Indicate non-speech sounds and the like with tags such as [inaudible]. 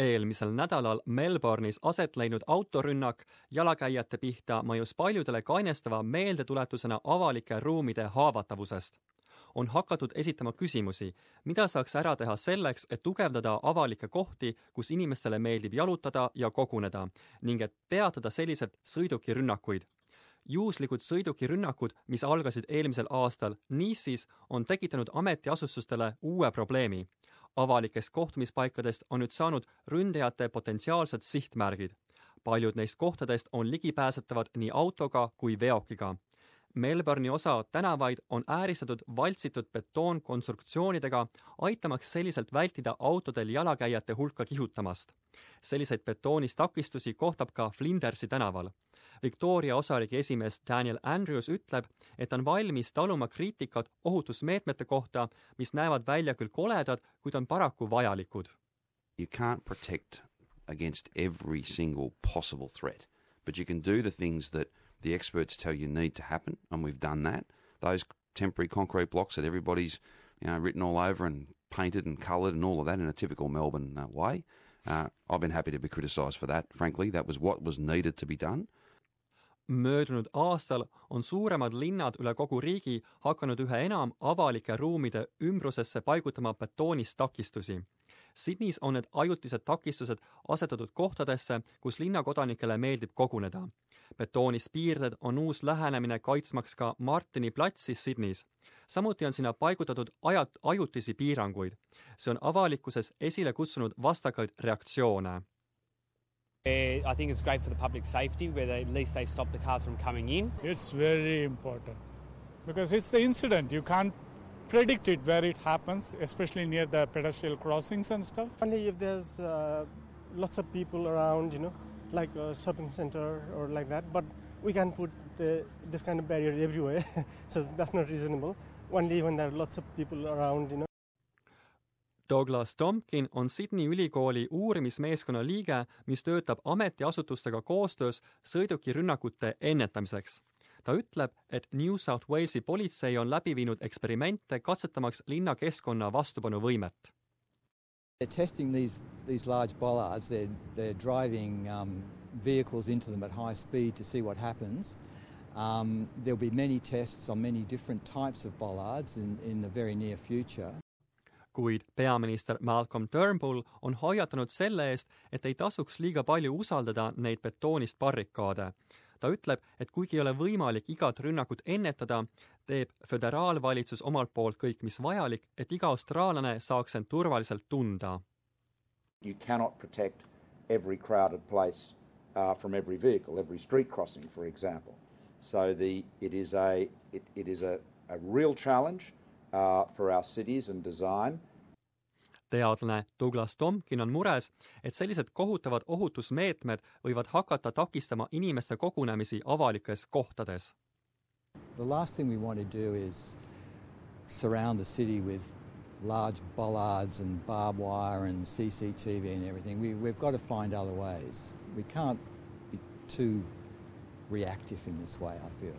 eelmisel nädalal Melbourne'is aset leidnud autorünnak jalakäijate pihta mõjus paljudele kainestava meeldetuletusena avalike ruumide haavatavusest. on hakatud esitama küsimusi, mida saaks ära teha selleks, et tugevdada avalikke kohti, kus inimestele meeldib jalutada ja koguneda ning et peatada sellised sõidukirünnakuid juhuslikud sõidukirünnakud, mis algasid eelmisel aastal Nice'is, on tekitanud ametiasutustele uue probleemi. Avalikest kohtumispaikadest on nüüd saanud ründajate potentsiaalsed sihtmärgid. paljud neist kohtadest on ligipääsetavad nii autoga kui veokiga. Melbourne'i osa tänavaid on ääristatud valtsitud betoonkonstruktsioonidega, aitamaks selliselt vältida autodel jalakäijate hulka kihutamast. selliseid betoonist takistusi kohtab ka Flindersi tänaval Victoria osariigi esimees Daniel Andrews ütleb, et on valmis taluma kriitikat ohutusmeetmete kohta, mis näevad välja küll koledad, kuid on paraku vajalikud. You can't protect against every single possible threat, but you can do the things that the experts tell you need to happen, and we've done that. Those temporary concrete blocks that everybody's you know written all over and painted and coloured and all of that in a typical Melbourne uh, way. Uh, I've been happy to be criticised for that. Frankly, that was what was needed to be done möödunud aastal on suuremad linnad üle kogu riigi hakanud üha enam avalike ruumide ümbrusesse paigutama betoonist takistusi. Sydneys on need ajutised takistused asetatud kohtadesse, kus linnakodanikele meeldib koguneda. Betoonist piirded on uus lähenemine kaitsmaks ka Martini platsi Sydneys. samuti on sinna paigutatud ajat-, ajutisi piiranguid. see on avalikkuses esile kutsunud vastakaid reaktsioone I think it's great for the public safety where they, at least they stop the cars from coming in. It's very important because it's the incident. You can't predict it where it happens, especially near the pedestrian crossings and stuff. Only if there's uh, lots of people around, you know, like a shopping center or like that. But we can put the, this kind of barrier everywhere, [laughs] so that's not reasonable. Only when there are lots of people around, you know. Douglas Tompkin on Sydney ülikooli uurimismeeskonna liige, mis töötab ametiasutustega koostöös sõidukirünnakute ennetamiseks. ta ütleb, et New South Walesi politsei on läbi viinud eksperimente katsetamaks linnakeskkonna vastupanuvõimet. They're testing these, these large bollards, they're, they're driving um, vehicles into them at high speed to see what happens. Um, there'll be many tests on many different types of bollards in, in the very near future kuid peaminister Malcolm Turnbull on hoiatanud selle eest, et ei tasuks liiga palju usaldada neid betoonist barrikaade. Ta ütleb, et kuigi ei ole võimalik igat rünnakut ennetada, teeb föderaalvalitsus omalt poolt kõik, mis vajalik, et iga austraallane saaks end turvaliselt tunda. You cannot protect every crowded place uh, from every vehicle, every street crossing, for example. So the, it is a, it, it is a, a real challenge uh, for our cities and design. Teadlane Douglas Tomkin on mures, et sellised kohutavad ohutusmeetmed võivad hakata takistama inimeste kogunemisi avalikes kohtades. The last thing we want to do is surround the city with large bollards and barbed wire and CCTV and everything. We, we've got to find other ways. We can't be too reactive in this way, I feel.